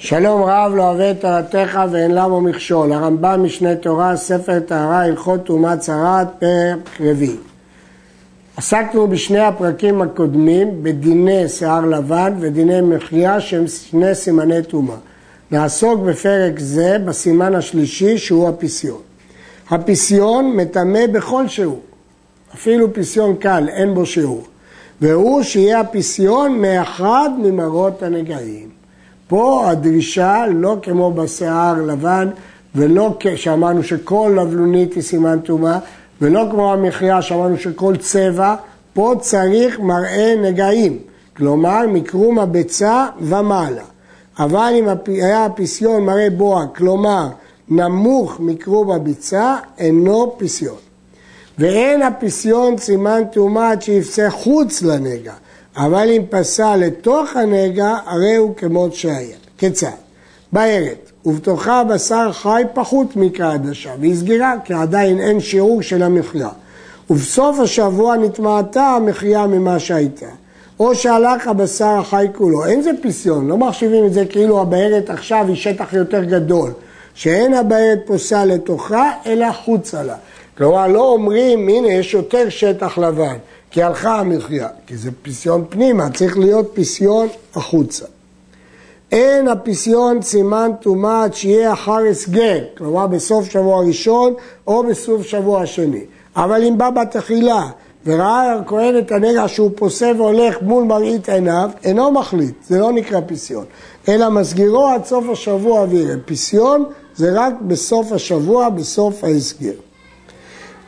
שלום רב לא אוהב את תורתך ואין למה מכשול. הרמב"ם משנה תורה, ספר טהרה, הלכות טומאת צרת, פרק רביעי. עסקנו בשני הפרקים הקודמים בדיני שיער לבן ודיני מחיה שהם שני סימני טומאה. נעסוק בפרק זה בסימן השלישי שהוא הפיסיון. הפיסיון מטמא בכל שיעור, אפילו פיסיון קל, אין בו שיעור. והוא שיהיה הפיסיון מאחד ממראות הנגעים. פה הדרישה לא כמו בשיער לבן ולא שאמרנו שכל לבלונית היא סימן טומאה ולא כמו המחיה שאמרנו שכל צבע, פה צריך מראה נגעים, כלומר מקרום הביצה ומעלה. אבל אם היה הפיסיון מראה בועה, כלומר נמוך מקרום הביצה, אינו פיסיון. ואין הפיסיון סימן טומאה עד שיפצה חוץ לנגע, אבל אם פסע לתוך הנגע, הרי הוא כמות שהיה. כיצד? בערת, ובתוכה בשר חי פחות מקרא עדשה, והיא סגירה, כי עדיין אין שיעור של המחיה. ובסוף השבוע נטמעתה המחיה ממה שהייתה. או שהלך הבשר החי כולו, אין זה פיסיון, לא מחשיבים את זה כאילו הבערת עכשיו היא שטח יותר גדול, שאין הבערת פוסע לתוכה, אלא חוצה לה. כלומר, לא אומרים, הנה, יש יותר שטח לבן. כי הלכה המחיה, כי זה פסיון פנימה, צריך להיות פסיון החוצה. אין הפסיון סימן טומאה עד שיהיה אחר הסגר, כלומר בסוף שבוע ראשון או בסוף שבוע שני. אבל אם בא בתחילה וראה הכהן את הנגע שהוא פוסה והולך מול מראית עיניו, אינו מחליט, זה לא נקרא פסיון, אלא מסגירו עד סוף השבוע ויראה. פסיון זה רק בסוף השבוע, בסוף ההסגר.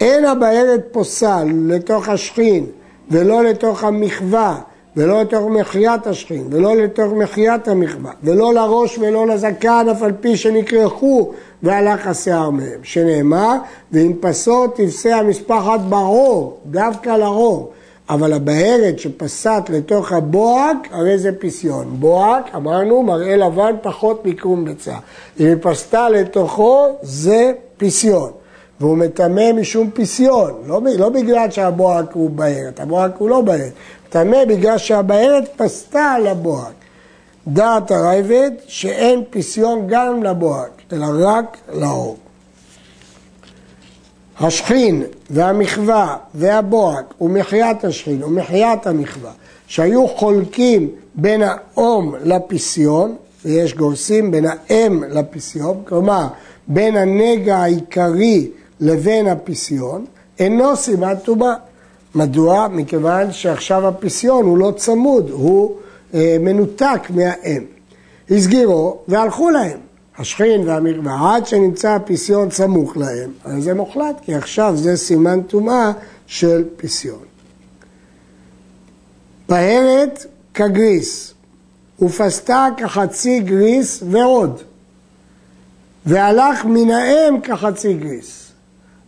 אין הבערת פוסל לתוך השכין ולא לתוך המחווה ולא לתוך מחיית השכין ולא לתוך מחיית המחווה ולא לראש ולא לזקן אף על פי שנקרחו והלך השיער מהם שנאמר ואם פסות תפסה המשפחת בעור דווקא לעור אבל הבהרת שפסת לתוך הבוהק, הרי זה פסיון. בוהק, אמרנו, מראה לבן פחות מקרום ביצה. אם היא פסתה לתוכו, זה פסיון. והוא מטמא משום פסיון, לא, לא בגלל שהבוהק הוא בהרת, הבוהק הוא לא בהרת, מטמא בגלל שהבהרת פסתה על הבוהק. דעת הרייבד שאין פסיון גם לבוהק, אלא רק לאור. השכין והמחווה והבוהק ומחיית השכין ומחיית המחווה שהיו חולקים בין האום לפסיון, ויש גורסים בין האם לפסיון, כלומר בין הנגע העיקרי לבין הפיסיון אינו סימן טומאה. מדוע? מכיוון שעכשיו הפיסיון הוא לא צמוד, הוא אה, מנותק מהאם. הסגירו והלכו להם, השכין והמרווה, עד שנמצא הפיסיון סמוך להם, אז זה מוחלט, כי עכשיו זה סימן טומאה של פיסיון. בהרת כגריס, ופסתה כחצי גריס ועוד, והלך מן האם כחצי גריס.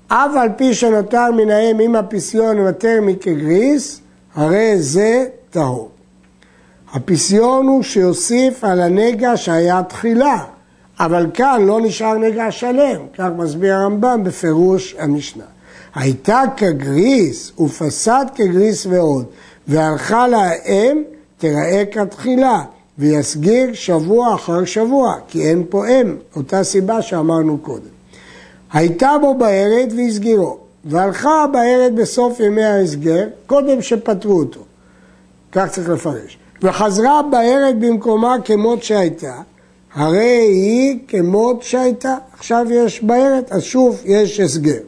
אף על פי שנותר מן האם עם הפיסיון יותר מכגריס, הרי זה טהור. הפיסיון הוא שיוסיף על הנגע שהיה תחילה, אבל כאן לא נשאר נגע שלם, כך מסביר הרמב"ם בפירוש המשנה. הייתה כגריס ופסד כגריס ועוד, והלכה לה האם, תראה כתחילה, ויסגיר שבוע אחר שבוע, כי אין פה אם, אותה סיבה שאמרנו קודם. הייתה בו בערת והסגירו, והלכה בערת בסוף ימי ההסגר, קודם שפטרו אותו. כך צריך לפרש. וחזרה בערת במקומה כמות שהייתה, הרי היא כמות שהייתה. עכשיו יש בערת, אז שוב יש הסגר.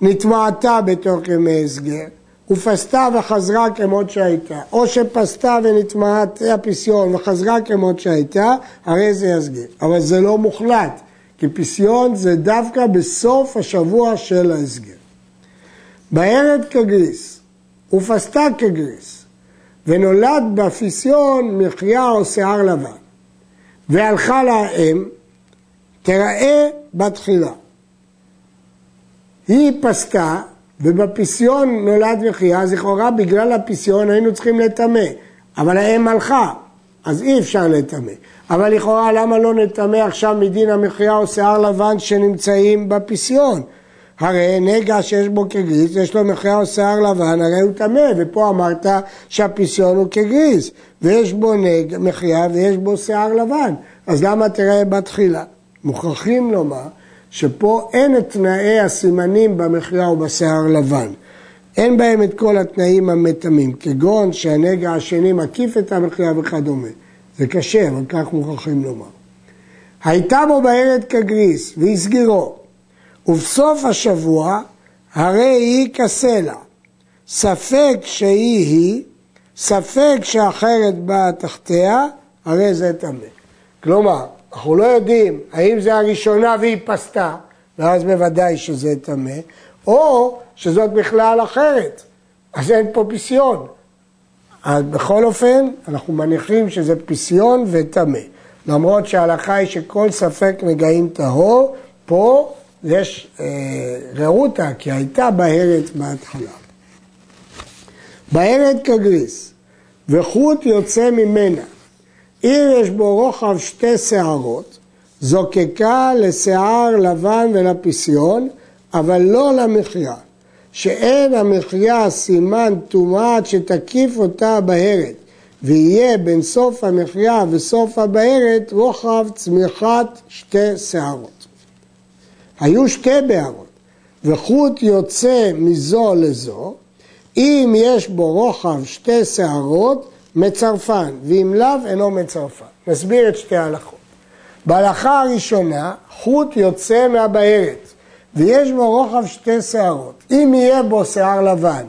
נטמעתה בתוך ימי הסגר, ופסתה וחזרה כמות שהייתה, או שפסתה ונטמעת הפיסיון וחזרה כמות שהייתה, הרי זה יסגר. אבל זה לא מוחלט. כי פסיון זה דווקא בסוף השבוע של ההסגר. בערת כגריס ופסתה כגריס ונולד בפסיון מחיה או שיער לבן והלכה לאם תראה בתחילה. היא פסתה ובפסיון נולד מחיה, אז לכאורה בגלל הפסיון היינו צריכים לטמא, אבל האם הלכה, אז אי אפשר לטמא. אבל לכאורה למה לא נטמא עכשיו מדין המחיה או שיער לבן שנמצאים בפסיון? הרי נגע שיש בו כגריס, יש לו מחייה או שיער לבן, הרי הוא טמא, ופה אמרת שהפסיון הוא כגריס, ויש בו נגע, מחייה ויש בו שיער לבן, אז למה תראה בתחילה? מוכרחים לומר שפה אין את תנאי הסימנים במחייה ובשיער לבן. אין בהם את כל התנאים המתמים, כגון שהנגע השני מקיף את המחייה וכדומה. זה קשה, אבל כך מוכרחים לומר. הייתה בו בארץ כגריס והסגירו, ובסוף השבוע הרי היא כסלע. ספק שהיא היא, ספק שאחרת באה תחתיה, הרי זה טמא. כלומר, אנחנו לא יודעים האם זה הראשונה והיא פסתה, ואז בוודאי שזה טמא, או שזאת בכלל אחרת, אז אין פה פסיון. אז בכל אופן, אנחנו מניחים שזה פסיון וטמא. למרות שההלכה היא שכל ספק נגעים טהור, פה יש אה, רעותה, כי הייתה בהרת בהתחלה. בהרת כגריס, וחוט יוצא ממנה. אם יש בו רוחב שתי שערות, זוקקה לשיער לבן ולפסיון, אבל לא למחיה. שאין המחיה סימן טומאה שתקיף אותה בהרת, ויהיה בין סוף המחיה וסוף הבארת רוחב צמיחת שתי שערות. היו שתי בערות, וחוט יוצא מזו לזו, אם יש בו רוחב שתי שערות, מצרפן, ואם לאו אינו מצרפן. נסביר את שתי ההלכות. בהלכה הראשונה, חוט יוצא מהבארת, ויש בו רוחב שתי שערות. אם יהיה בו שיער לבן,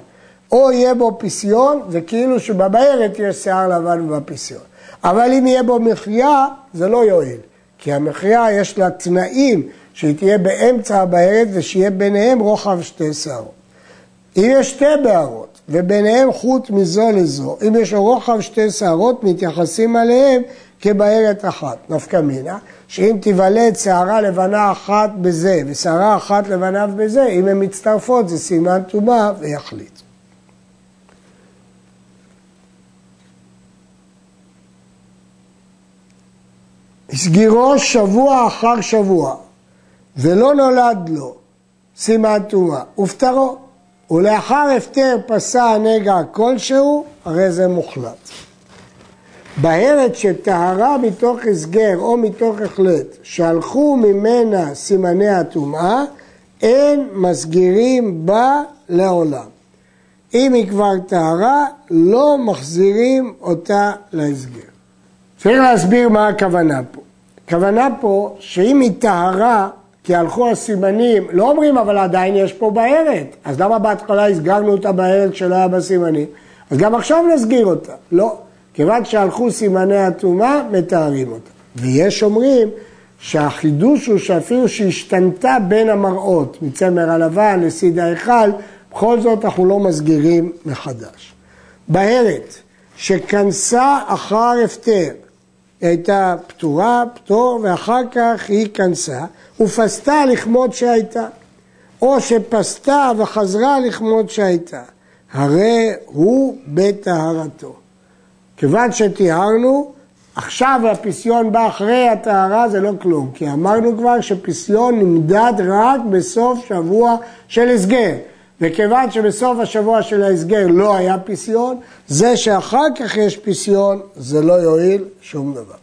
או יהיה בו פסיון, זה כאילו שבבארת יש שיער לבן ובפסיון. אבל אם יהיה בו מחיה, זה לא יועיל. כי המחיה יש לה תנאים שהיא תהיה באמצע הבארת ושיהיה ביניהם רוחב שתי שערות. אם יש שתי בערות וביניהם חוט מזו לזו, אם יש רוחב שתי שערות, מתייחסים עליהם כבארת אחת. נפקא מינה, שאם תיוולד שערה לבנה אחת בזה ושערה אחת לבניו בזה, אם הן מצטרפות זה סימן טומאה ויחליט. הסגירו שבוע אחר שבוע ולא נולד לו סימן טומאה, ופטרו. ולאחר הפטר פסע נגע כלשהו, הרי זה מוחלט. בארץ שטהרה מתוך הסגר או מתוך החלט, שהלכו ממנה סימני הטומאה, אין מסגירים בה לעולם. אם היא כבר טהרה, לא מחזירים אותה להסגר. צריך להסביר מה הכוונה פה. הכוונה פה שאם היא טהרה, כי הלכו הסימנים, לא אומרים אבל עדיין יש פה בארת, אז למה בהתחלה הסגרנו אותה בארת שלא היה בסימנים? אז גם עכשיו נסגיר אותה. לא, כיוון שהלכו סימני הטומאה, מתארים אותה. ויש אומרים שהחידוש הוא שאפילו שהשתנתה בין המראות, מצמר הלבן לסיד ההיכל, בכל זאת אנחנו לא מסגירים מחדש. בהרת שכנסה אחר הפטר, היא הייתה פטורה, פטור, ואחר כך היא כנסה, ופסתה לכמות שהייתה. או שפסתה וחזרה לכמות שהייתה. הרי הוא בטהרתו. כיוון שטיהרנו, עכשיו הפסיון בא אחרי הטהרה זה לא כלום, כי אמרנו כבר שפסיון נמדד רק בסוף שבוע של הסגר. וכיוון שבסוף השבוע של ההסגר לא היה פסיון, זה שאחר כך יש פסיון, זה לא יועיל שום דבר.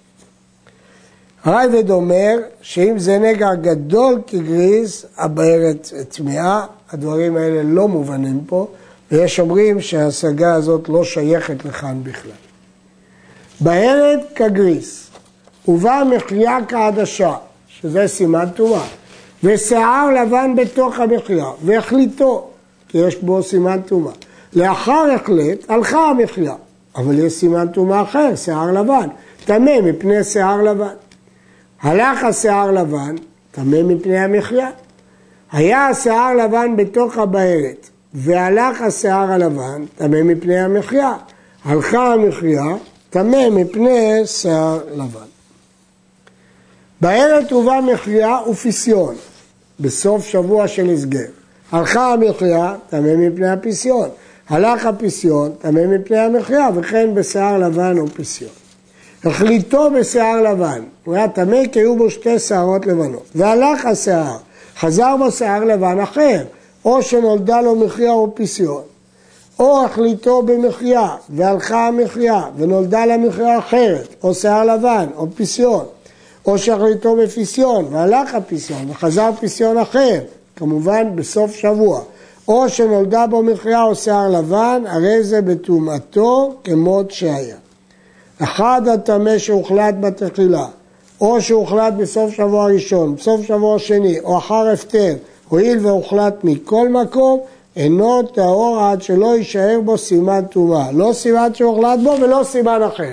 רייבד אומר שאם זה נגע גדול כגריס, הבארת טמאה, הדברים האלה לא מובנים פה, ויש אומרים שההשגה הזאת לא שייכת לכאן בכלל. בהרת כגריס, ובא מחיה כעדשה, שזה סימן טומאה, ושיער לבן בתוך המחיה, והחליטו, כי יש בו סימן טומאה. לאחר החלט, הלכה המחיה, אבל יש סימן טומאה אחר, שיער לבן, טמא מפני שיער לבן. הלך השיער לבן, טמא מפני המחיה. היה השיער לבן בתוך הבארת, והלך השיער הלבן, טמא מפני המחיה. הלכה המחיה, טמא מפני שיער לבן. בערב הובא מחיה ופסיון, בסוף שבוע של הסגר. הלכה המחיה, טמא מפני הפסיון. הלך הפסיון, טמא מפני המחיה, וכן בשיער לבן ופסיון. החליטו בשיער לבן, הוא היה טמא כי היו בו שתי שערות לבנות. והלך השיער, חזר בו שיער לבן אחר, או שנולדה לו מחיה או פסיון, או החליטו במחיה, והלכה המחיה, ונולדה לה מחיה אחרת, או שיער לבן, או פסיון, או שהחליטו בפסיון, והלך הפסיון, וחזר פסיון אחר, כמובן בסוף שבוע, או שנולדה בו מחיה או שיער לבן, הרי זה בטומאתו כמות שהיה. אחד הטמא שהוחלט בתחילה, או שהוחלט בסוף שבוע ראשון, בסוף שבוע שני, או אחר הפטר, הואיל והוחלט מכל מקום, אינו טהור עד שלא יישאר בו סימן טומאה. לא סימן שהוחלט בו ולא סימן אחר.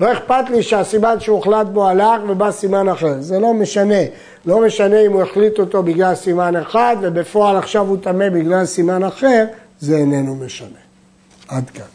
לא אכפת לי שהסימן שהוחלט בו הלך ובא סימן אחר, זה לא משנה. לא משנה אם הוא החליט אותו בגלל סימן אחד ובפועל עכשיו הוא טמא בגלל סימן אחר, זה איננו משנה. עד כאן.